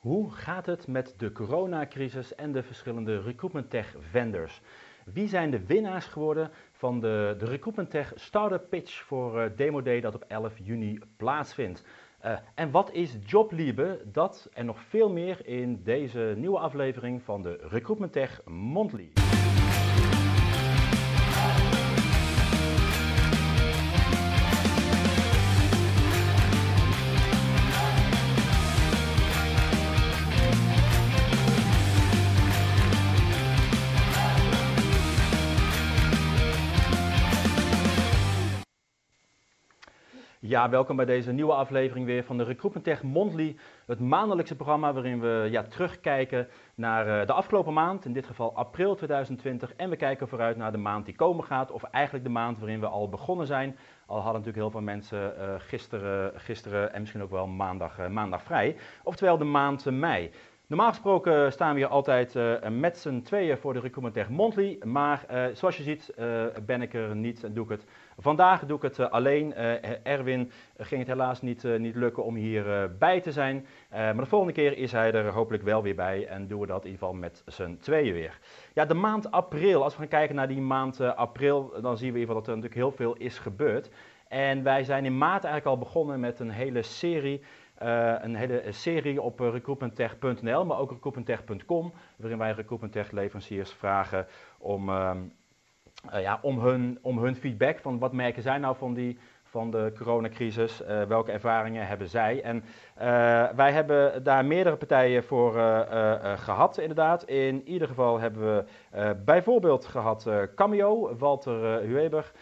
Hoe gaat het met de coronacrisis en de verschillende recruitment tech vendors? Wie zijn de winnaars geworden van de, de recruitment tech startup pitch voor uh, Demo Day dat op 11 juni plaatsvindt? Uh, en wat is Jobliebe? Dat en nog veel meer in deze nieuwe aflevering van de Recruitment Tech Monthly. Ja, welkom bij deze nieuwe aflevering weer van de Recruitment Tech Monthly, het maandelijkse programma waarin we ja, terugkijken naar uh, de afgelopen maand, in dit geval april 2020, en we kijken vooruit naar de maand die komen gaat, of eigenlijk de maand waarin we al begonnen zijn. Al hadden natuurlijk heel veel mensen uh, gisteren, gisteren en misschien ook wel maandag, uh, maandag vrij, oftewel de maand mei. Normaal gesproken staan we hier altijd met z'n tweeën voor de Recruitment Tech Monthly. Maar zoals je ziet ben ik er niet en doe ik het. Vandaag doe ik het alleen. Erwin ging het helaas niet, niet lukken om hier bij te zijn. maar de volgende keer is hij er hopelijk wel weer bij en doen we dat in ieder geval met z'n tweeën weer. Ja, de maand april. Als we gaan kijken naar die maand april, dan zien we in ieder geval dat er natuurlijk heel veel is gebeurd. En wij zijn in maart eigenlijk al begonnen met een hele serie een hele serie op recruitmenttech.nl, maar ook recruitmenttech.com, waarin wij recruitmenttech leveranciers vragen om, uh, ja, om, hun, om hun feedback van wat merken zij nou van, die, van de coronacrisis, welke ervaringen hebben zij. En wij hebben daar meerdere partijen voor gehad inderdaad. In ieder geval hebben we bijvoorbeeld gehad Cameo, Walter Hueber.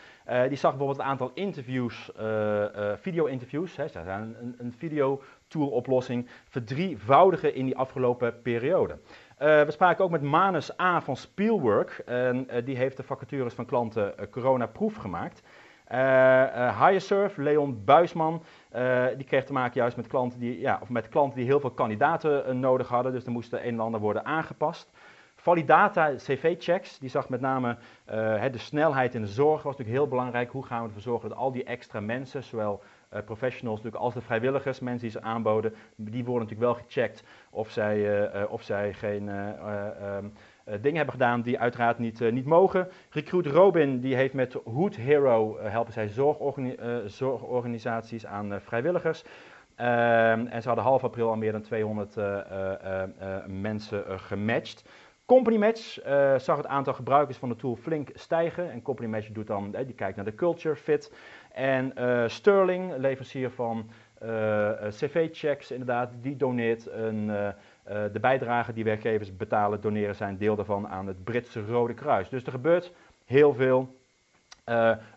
Die zag bijvoorbeeld een aantal interviews, video-interviews. Zijn een, een video-tour-oplossing verdrievoudigen in die afgelopen periode. We spraken ook met Manus A. van Spielwork. En die heeft de vacatures van klanten corona-proof gemaakt. HireSurf, Leon Buisman, die kreeg te maken juist met klanten die, ja, of met klanten die heel veel kandidaten nodig hadden. Dus er moest een en ander worden aangepast. Validata CV-checks, die zag met name uh, de snelheid in de zorg, was natuurlijk heel belangrijk. Hoe gaan we ervoor zorgen dat al die extra mensen, zowel uh, professionals natuurlijk als de vrijwilligers, mensen die ze aanboden, die worden natuurlijk wel gecheckt of zij, uh, of zij geen um, dingen hebben gedaan die uiteraard niet, niet mogen. Recruit Robin die heeft met Hood Hero helpen zij zorgorgani zorgorganisaties aan vrijwilligers. Ehm, en ze hadden half april al meer dan 200 mensen gematcht. Company Match uh, zag het aantal gebruikers van de tool flink stijgen. En Company Match doet dan, eh, die kijkt naar de culture fit. En uh, Sterling, leverancier van CV-checks, inderdaad, die doneert een, de bijdrage die werkgevers betalen, doneren zijn deel daarvan aan het Britse Rode Kruis. Dus er gebeurt heel veel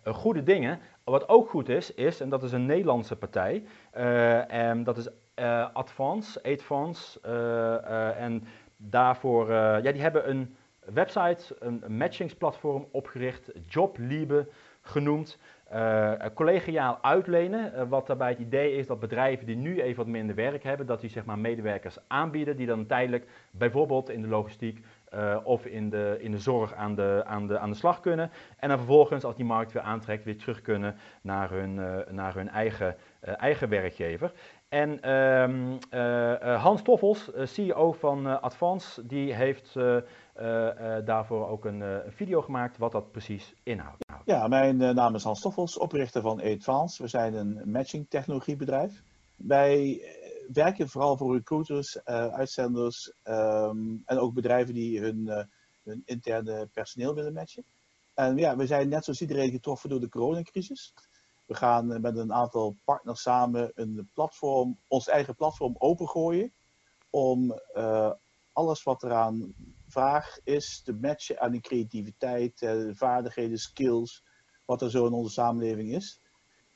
goede dingen. Wat ook goed is, is, en dat is een Nederlandse partij, en dat is Advance, Advance, en daarvoor, uh, ja, die hebben een website, een matchingsplatform opgericht, Jobliebe genoemd. Uh, collegiaal uitlenen, uh, wat daarbij het idee is dat bedrijven die nu even wat minder werk hebben, dat die zeg maar medewerkers aanbieden die dan tijdelijk bijvoorbeeld in de logistiek of in de, in de zorg aan de, aan, de, aan de slag kunnen. En dan vervolgens, als die markt weer aantrekt, weer terug kunnen naar hun, naar hun eigen, eigen werkgever. En um, uh, Hans Toffels, CEO van Advance, die heeft daarvoor ook een, video gemaakt wat dat precies inhoudt. Ja, mijn naam is Hans Toffels, oprichter van Advance. We zijn een matching technologiebedrijf. Wij werken vooral voor recruiters, uitzenders um, en ook bedrijven die hun, hun interne personeel willen matchen. En ja, we zijn net zoals iedereen getroffen door de coronacrisis. We gaan eh, met een aantal partners samen een platform, ons eigen platform opengooien. Om uh, alles wat eraan vraag is te matchen aan de creativiteit, uh, vaardigheden, skills, wat er zo in onze samenleving is.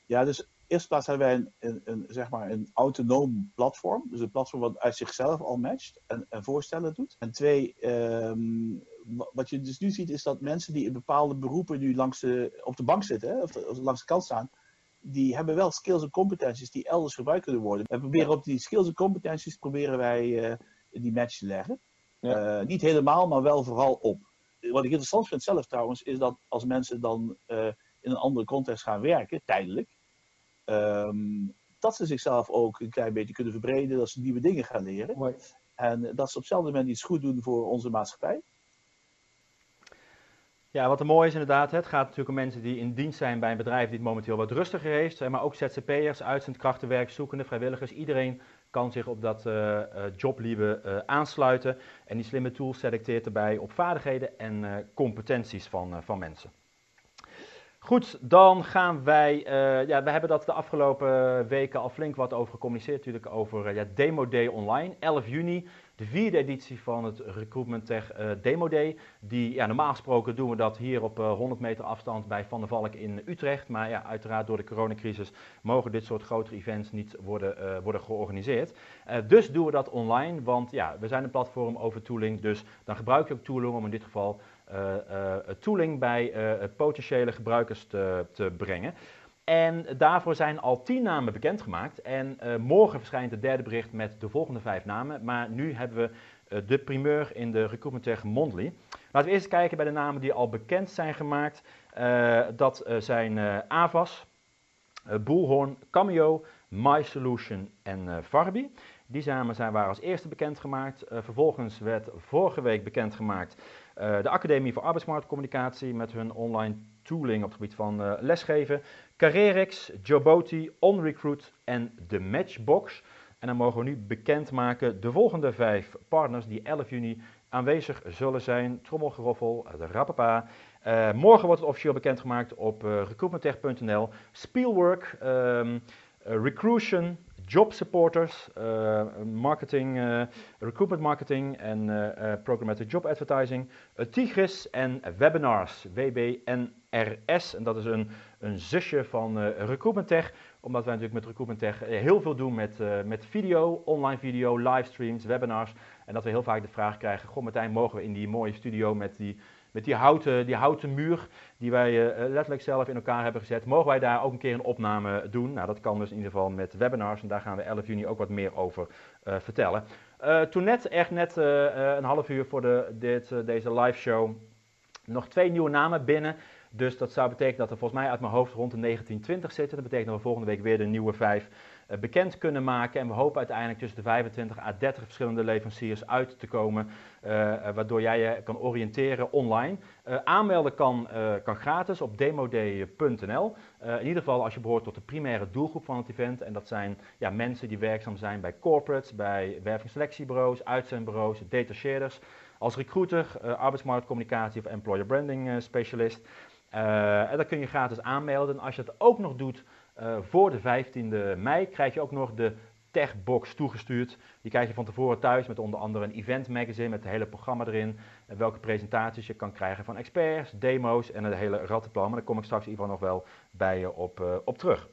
Ja, dus eerst plaats hebben wij een, een, zeg maar een autonoom platform. Dus een platform wat uit zichzelf al matcht en, en voorstellen doet. En twee, um, wat je dus nu ziet is dat mensen die in bepaalde beroepen nu langs de, op de bank zitten, hè, of langs de kant staan, die hebben wel skills en competenties die elders gebruikt kunnen worden. We proberen op die skills en competenties proberen wij uh, die match te leggen. Ja. Uh, niet helemaal, maar wel vooral op. Wat ik interessant vind zelf trouwens, is dat als mensen dan uh, in een andere context gaan werken, tijdelijk, um, dat ze zichzelf ook een klein beetje kunnen verbreden, dat ze nieuwe dingen gaan leren. Mooi. En dat ze op hetzelfde moment iets goed doen voor onze maatschappij. Ja, wat er mooi is inderdaad, het gaat natuurlijk om mensen die in dienst zijn bij een bedrijf die het momenteel wat rustiger heeft, maar ook ZZP'ers, uitzendkrachten, werkzoekenden, vrijwilligers. Iedereen kan zich op dat uh, jobliebe uh, aansluiten. En die slimme tool selecteert erbij op vaardigheden en competenties van, van mensen. Goed, dan gaan wij. ja, we hebben dat de afgelopen weken al flink wat over gecommuniceerd, natuurlijk over ja, Demo Day online. 11 juni de vierde editie van het Recruitment Tech uh, Demo Day. Die, ja, normaal gesproken doen we dat hier op 100 eh, meter afstand bij Van der Valk in Utrecht. Maar ja, uiteraard door de coronacrisis mogen dit soort grotere events niet worden, worden georganiseerd. dus doen we dat online, want ja, we zijn een platform over tooling. Dus dan gebruik je ook tooling om in dit geval tooling bij potentiële gebruikers te, te brengen. En daarvoor zijn al tien namen bekendgemaakt. En morgen verschijnt het derde bericht met de volgende vijf namen. Maar nu hebben we de primeur in de Recruitment Tech Mondly. Laten we eerst kijken bij de namen die al bekend zijn gemaakt. Dat zijn Avas, Bullhorn, Cameo, My Solution en Farby. Die namen zijn, waren als eerste bekendgemaakt. vervolgens werd vorige week bekendgemaakt de Academie voor Arbeidsmarktcommunicatie met hun online tooling op het gebied van lesgeven. Carrerix, Joboti, OnRecruit en de Matchbox. En dan mogen we nu bekendmaken de volgende vijf partners die 11 juni aanwezig zullen zijn. Trommelgeroffel, de Rappapa. Morgen wordt het officieel bekendgemaakt op uh, recruitmenttech.nl. Spielwork, um, Recruition, Job Supporters, marketing, recruitment marketing en programmatic job advertising. Tigris en webinars, WBNRS. En dat is een een zusje van Recruitment Tech. Omdat wij natuurlijk met Recruitment Tech eh, heel veel doen met, met video, online video, livestreams, webinars. En dat we heel vaak de vraag krijgen, goh Martijn, mogen we in die mooie studio met die, met die, houten, die houten muur die wij uh, letterlijk zelf in elkaar hebben gezet, mogen wij daar ook een keer een opname doen? Nou, dat kan dus in ieder geval met webinars en daar gaan we 11 juni ook wat meer over vertellen. toen net, echt net een half uur voor de, dit, deze live show, nog twee nieuwe namen binnen. Dus dat zou betekenen dat er volgens mij uit mijn hoofd rond de 1920 zitten. Dat betekent dat we volgende week weer de nieuwe vijf bekend kunnen maken. En we hopen uiteindelijk tussen de 25 à 30 verschillende leveranciers uit te komen. Uh, waardoor jij je kan oriënteren online. Uh, aanmelden kan, kan gratis op demoday.nl. in ieder geval als je behoort tot de primaire doelgroep van het event. En dat zijn ja, mensen die werkzaam zijn bij corporates, bij wervingsselectiebureaus, uitzendbureaus, detacheerders. Als recruiter, arbeidsmarktcommunicatie of employer branding specialist. En dan kun je gratis aanmelden. Als je het ook nog doet uh, voor de 15e mei, krijg je ook nog de Techbox toegestuurd. Die krijg je van tevoren thuis met onder andere een event magazine met het hele programma erin. En welke presentaties je kan krijgen van experts, demo's en een hele rattenplan. Maar daar kom ik straks geval nog wel bij je op, uh, op terug.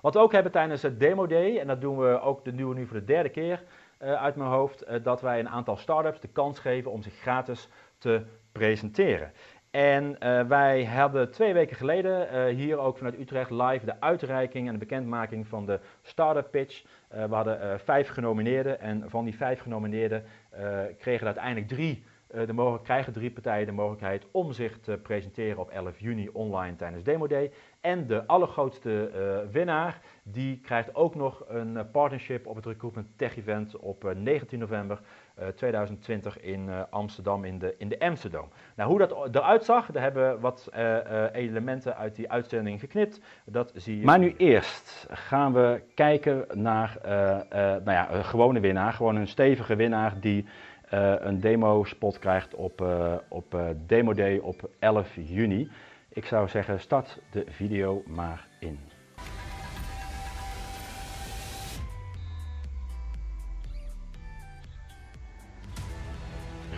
Wat we ook hebben tijdens het Demo Day, en dat doen we ook de nieuwe nu voor de derde keer uit mijn hoofd, dat wij een aantal startups de kans geven om zich gratis te presenteren. En uh, wij hadden twee weken geleden uh, hier ook vanuit Utrecht live de uitreiking en de bekendmaking van de Startup Pitch. Uh, we hadden vijf genomineerden en van die vijf genomineerden kregen uiteindelijk drie, de mogelijk, krijgen drie partijen de mogelijkheid om zich te presenteren op 11 juni online tijdens Demo Day. En de allergrootste winnaar, die krijgt ook nog een partnership op het Recruitment Tech Event op 19 november 2020 eh, in eh, Amsterdam in de, in de Amsterdam. Nou, hoe dat eruit zag, daar hebben we wat eh, elementen uit die uitzending geknipt. Dat zie je. Maar nu eerst gaan we kijken naar nou ja, een gewone winnaar, gewoon een stevige winnaar die een demo spot krijgt op, op Demo Day op 11 juni. Ik zou zeggen, start de video maar in.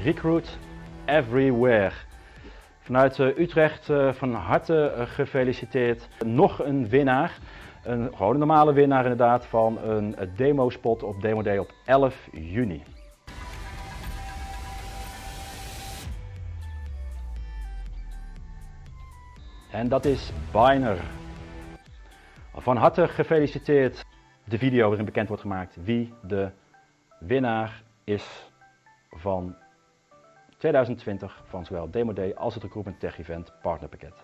Recruit Everywhere. Vanuit uh, Utrecht uh, van harte uh, gefeliciteerd. Nog een winnaar. Een gewoon normale winnaar inderdaad van een demo spot op Demo Day op 11 juni. En dat is Biner. Van harte gefeliciteerd. De video waarin bekend wordt gemaakt wie de winnaar is van 2020 van zowel Demo Day als het Recruitment Tech Event partnerpakket.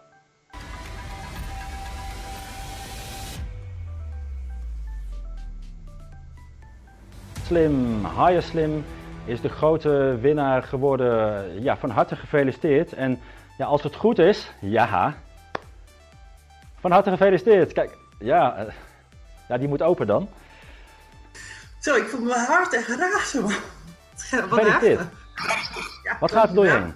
HireSlim. HireSlim is de grote winnaar geworden. Ja, van harte gefeliciteerd. En ja, als het goed is, ja. Van harte gefeliciteerd. Kijk, ja, eh, ja die moet open dan. Zo, ik voel mijn hart echt razen. man. Wat Gefeliciteerd. Ja, Wat gaat er door je ja. heen?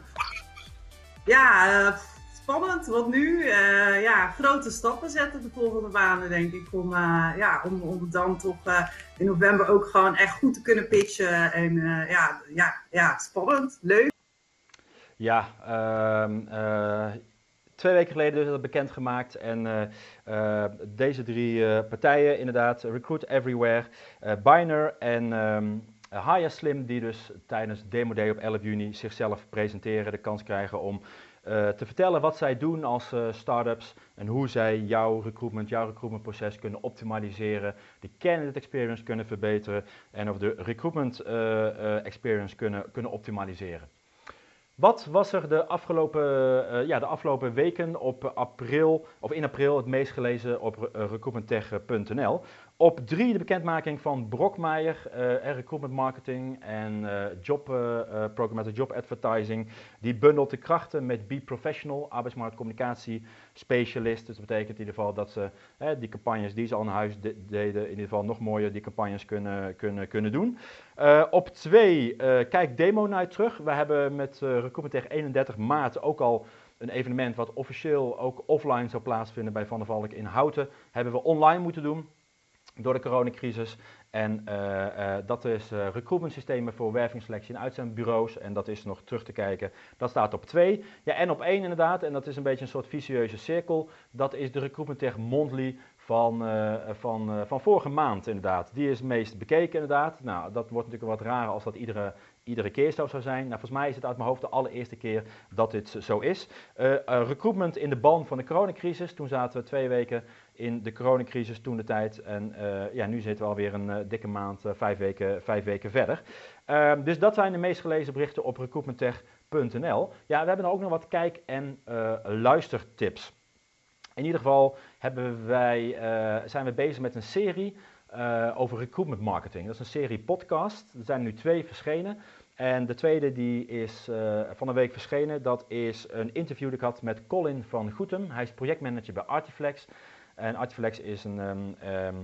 Ja, eh, spannend. Want nu, eh, ja, grote stappen zetten de volgende maanden, denk ik. Om, ja, om, om dan toch in november ook gewoon echt goed te kunnen pitchen. En ja, ja, ja, spannend, leuk. Ja, ehm, eh, twee weken geleden is dat bekendgemaakt. En eh, eh, deze drie eh, partijen, inderdaad, Recruit Everywhere, Biner en ehm Haya Slim, die dus tijdens Demo Day op 11 juni zichzelf presenteren, de kans krijgen om te vertellen wat zij doen als startups en hoe zij jouw recruitment, jouw recruitmentproces kunnen optimaliseren, de candidate experience kunnen verbeteren en of de recruitment experience kunnen, kunnen optimaliseren. Wat was er de afgelopen, eh, ja, de afgelopen weken op april, of in april het meest gelezen op uh, recruitmenttech.nl? Op drie de bekendmaking van Brokmeijer, eh, recruitment marketing en eh, job, eh, programmatic job advertising. Die bundelt de krachten met Be Professional, arbeidsmarktcommunicatie specialist. Dus dat betekent in ieder geval dat ze die campagnes die ze al in huis de- deden, in ieder geval nog mooier die campagnes kunnen, kunnen, kunnen doen. Op twee, kijk Demo Night terug. We hebben met Recruitment Tech 31 maart ook al een evenement wat officieel ook offline zou plaatsvinden bij Van der Valk in Houten. Hebben we online moeten doen door de coronacrisis. En eh, eh, dat is eh recruitment systemen voor wervingsselectie en uitzendbureaus. En dat is nog terug te kijken. Dat staat op 2. Ja, en op 1 inderdaad, en dat is een beetje een soort vicieuze cirkel. Dat is de Recruitment Tech Monthly van, van, van vorige maand inderdaad. Die is het meest bekeken inderdaad. Nou, dat wordt natuurlijk wat raar als dat iedere, iedere keer zo zou zijn. Nou, volgens mij is het uit mijn hoofd de allereerste keer dat dit zo is. Recruitment in de ban van de coronacrisis. Toen zaten we twee weken in de coronacrisis toen de tijd. En eh, ja, nu zitten we alweer een eh, dikke maand, eh, vijf, weken, vijf weken verder. Ehm, dus dat zijn de meest gelezen berichten op recruitmenttech.nl. Ja, we hebben ook nog wat kijk- en luistertips. In ieder geval hebben wij, zijn we bezig met een serie over recruitment marketing. Dat is een serie podcast. Er zijn nu twee verschenen. En de tweede die is van een week verschenen. Dat is een interview dat ik had met Colin van Goetem. Hij is projectmanager bij Artiflex. En Artiflex is een, ehm, ehm,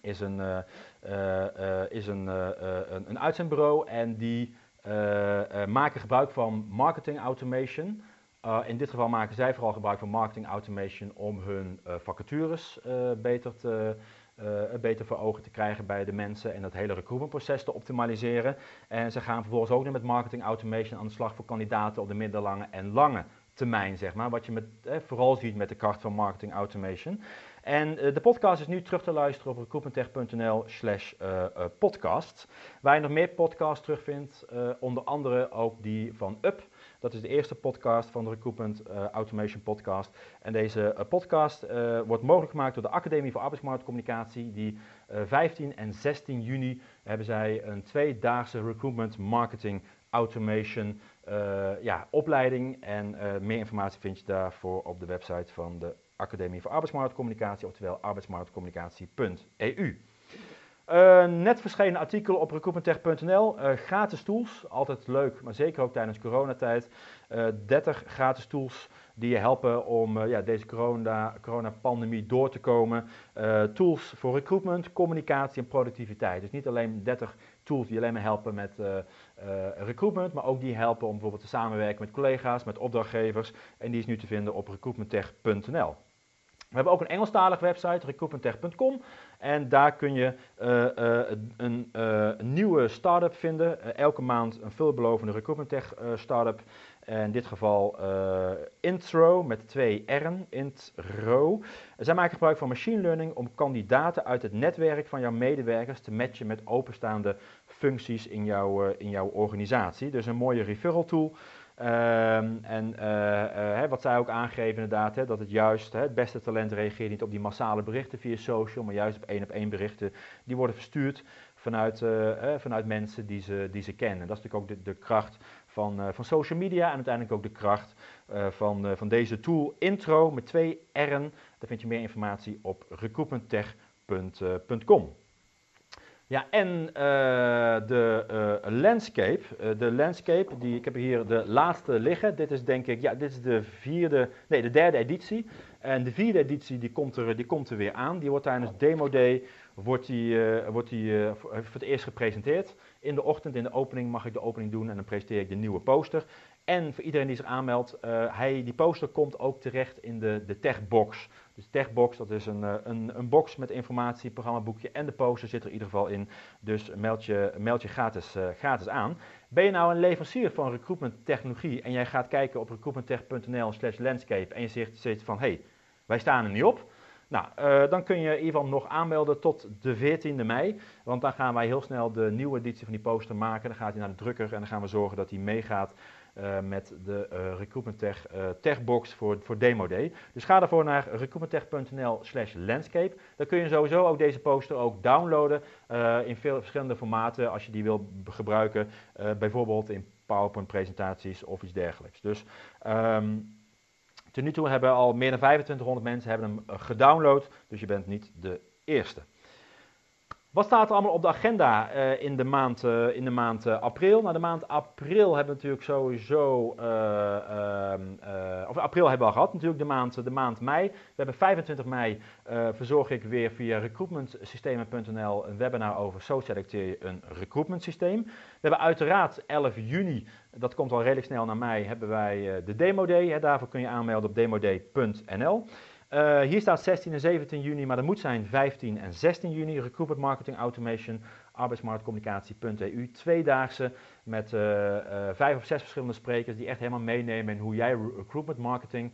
is een, eh, eh, eh, is een, een, een uitzendbureau en die maken gebruik van marketing automation. In dit geval maken zij vooral gebruik van marketing automation om hun vacatures beter, te, beter voor ogen te krijgen bij de mensen en dat hele recruitmentproces te optimaliseren. En ze gaan vervolgens ook nog met marketing automation aan de slag voor kandidaten op de middellange en lange termijn, zeg maar. Wat je met, eh, vooral ziet met de kracht van marketing automation. En uh, de podcast is nu terug te luisteren op recruitmenttech.nl slash uh, podcast. Waar je nog meer podcasts terugvindt, onder andere ook die van Up. Dat is de eerste podcast van de Recruitment Automation Podcast. En deze podcast wordt mogelijk gemaakt door de Academie voor Arbeidsmarktcommunicatie. Die 15 en 16 juni hebben zij een tweedaagse Recruitment Marketing Automation ja, opleiding. En meer informatie vind je daarvoor op de website van de Academie voor Arbeidsmarktcommunicatie, oftewel arbeidsmarktcommunicatie.eu. Uh, net verschenen artikel op recruitmenttech.nl. Uh, gratis tools, altijd leuk, maar zeker ook tijdens coronatijd. Uh, 30 gratis tools die je helpen om uh, ja, deze corona, coronapandemie door te komen. Uh, tools voor recruitment, communicatie en productiviteit. Dus niet alleen 30 tools die alleen maar helpen met recruitment, maar ook die helpen om bijvoorbeeld te samenwerken met collega's, met opdrachtgevers. En die is nu te vinden op recruitmenttech.nl. We hebben ook een Engelstalige website, recruitmenttech.com. En daar kun je een, nieuwe start-up vinden. elke maand een veelbelovende recruitmenttech start-up. In dit geval Intro met twee R'en, Intro. Zij maken gebruik van machine learning om kandidaten uit het netwerk van jouw medewerkers te matchen met openstaande functies in jouw, in jouw organisatie. Dus een mooie referral tool. Um, en uh, wat zij ook aangeven inderdaad, hè, dat het juist, hè, het beste talent reageert niet op die massale berichten via social, maar juist op één op één berichten. Die worden verstuurd vanuit, vanuit mensen die ze, die ze kennen. Dat is natuurlijk ook de kracht van, van social media en uiteindelijk ook de kracht van, van deze tool Intro met twee R'en. Daar vind je meer informatie op recruitmenttech.com. Ja, en de landscape, de landscape, die, ik heb hier de laatste liggen. Dit is denk ik, ja, dit is de vierde, nee, de derde editie. En de vierde editie die komt, er, die komt er weer aan. Die wordt tijdens Demo Day wordt die, wordt die, voor het eerst gepresenteerd. In de ochtend, in de opening, mag ik de opening doen en dan presenteer ik de nieuwe poster. En voor iedereen die zich aanmeldt, uh, hij, die poster komt ook terecht in de, de techbox. Dus techbox, dat is een, een, een box met informatie, programmaboekje en de poster zit er in ieder geval in. Dus meld je, meld je gratis, gratis aan. Ben je nou een leverancier van recruitment technologie en jij gaat kijken op recruitmenttech.nl slash landscape en je zegt, zegt van, hé, hey, wij staan er niet op. Nou, uh, dan kun je geval nog aanmelden tot de 14e mei. Want dan gaan wij heel snel de nieuwe editie van die poster maken. Dan gaat hij naar de drukker en dan gaan we zorgen dat hij meegaat uh, met de uh, Recruitment Tech Techbox voor, voor Demo Day. Dus ga daarvoor naar recruitmenttech.nl slash landscape. Dan kun je sowieso ook deze poster ook downloaden in veel verschillende formaten als je die wil gebruiken. bijvoorbeeld in PowerPoint presentaties of iets dergelijks. Dus... Um, Ten nu toe hebben al meer dan 2500 mensen hebben hem eh, gedownload, dus je bent niet de eerste. Wat staat er allemaal op de agenda uh, in de maand, uh, in de maand uh, april? Nou, de maand april hebben we natuurlijk sowieso, ehm, of april hebben we al gehad, natuurlijk de maand, de maand mei. We hebben 25 mei, verzorg ik weer via recruitmentsystemen.nl een webinar over zo selecteer je een recruitment systeem. We hebben uiteraard 11 juni, dat komt al redelijk snel naar mei, hebben wij de Demo Day. Daarvoor kun je aanmelden op demoday.nl. Uh, hier staat 16 en 17 juni, maar dat moet zijn 15 en 16 juni. Recruitment Marketing Automation, arbeidsmarktcommunicatie.eu. Tweedaagse met uh, uh, vijf of zes verschillende sprekers die echt helemaal meenemen in hoe jij recruitment marketing,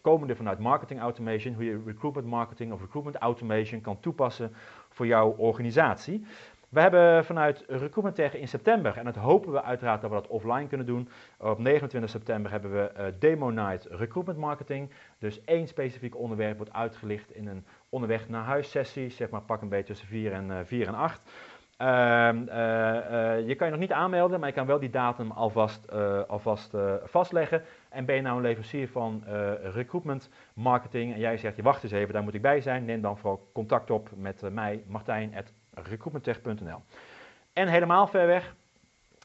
komende vanuit marketing automation, hoe je recruitment marketing of recruitment automation kan toepassen voor jouw organisatie. We hebben vanuit Recruitment Tech in september, en dat hopen we uiteraard dat we dat offline kunnen doen. Op 29 september hebben we uh, Demo Night Recruitment Marketing. Dus één specifiek onderwerp wordt uitgelicht in een onderweg naar huis sessie, zeg maar pak een beetje tussen 4 en, uh, 4 en 8. Uh, je kan je nog niet aanmelden, maar je kan wel die datum alvast, alvast vastleggen. En ben je nou een leverancier van recruitment marketing en jij zegt, je wacht eens even, daar moet ik bij zijn, neem dan vooral contact op met mij, Martijn, recruitmenttech.nl. En helemaal ver weg,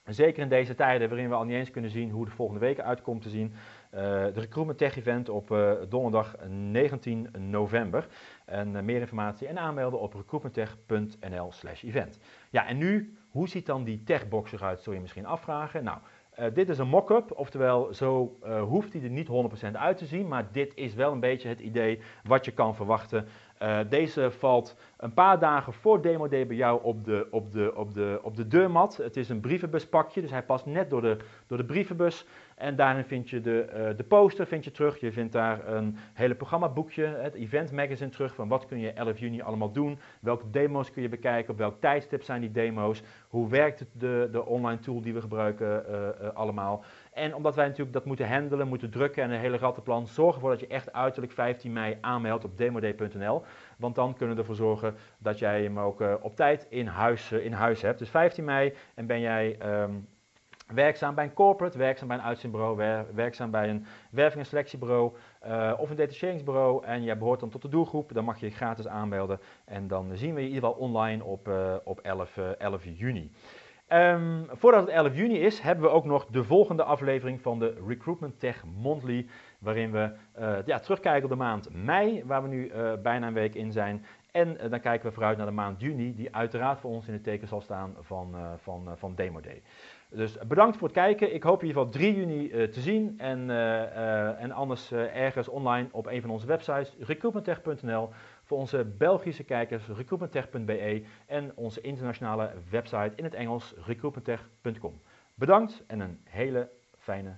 zeker in deze tijden waarin we al niet eens kunnen zien hoe de volgende week uitkomt te zien, uh, de Recruitment Tech Event op uh, donderdag 19 november. En uh, meer informatie en aanmelden op recruitmenttech.nl slash event. Ja, en nu, hoe ziet dan die techbox eruit, zul je misschien afvragen. Nou, dit is een mock-up, oftewel zo hoeft hij er niet 100% uit te zien, maar dit is wel een beetje het idee wat je kan verwachten uh, deze valt een paar dagen voor Demo Day bij jou op de, op, de, op, de, op de deurmat. Het is een brievenbuspakje, dus hij past net door de, door de brievenbus. En daarin vind je de, uh, de poster vind je terug. Je vindt daar een hele programmaboekje, het event magazine terug. Van wat kun je 11 juni allemaal doen? Welke demo's kun je bekijken? Op welk tijdstip zijn die demo's? Hoe werkt de, de online tool die we gebruiken uh, allemaal? En omdat wij natuurlijk dat moeten handelen, moeten drukken en een hele rattenplan, zorg ervoor dat je echt uiterlijk 15 mei aanmeldt op demoday.nl. Want dan kunnen we ervoor zorgen dat jij hem ook uh, op tijd in huis, uh, in huis hebt. Dus 15 mei en ben jij um, werkzaam bij een corporate, werkzaam bij een uitzendbureau, wer werkzaam bij een werving- en selectiebureau uh, of een detacheringsbureau en jij behoort dan tot de doelgroep, dan mag je je gratis aanmelden. En dan zien we je in ieder geval online op, op 11, 11 juni. Um, voordat het 11 juni is, hebben we ook nog de volgende aflevering van de Recruitment Tech Monthly. Waarin we uh, ja, terugkijken op de maand mei, waar we nu uh, bijna een week in zijn. En uh, dan kijken we vooruit naar de maand juni, die uiteraard voor ons in het teken zal staan van, van, van Demo Day. Dus bedankt voor het kijken. Ik hoop in ieder geval 3 juni te zien. En, en anders ergens online op een van onze websites, recruitmenttech.nl. Voor onze Belgische kijkers recruitmenttech.be en onze internationale website in het Engels recruitmenttech.com. Bedankt en een hele fijne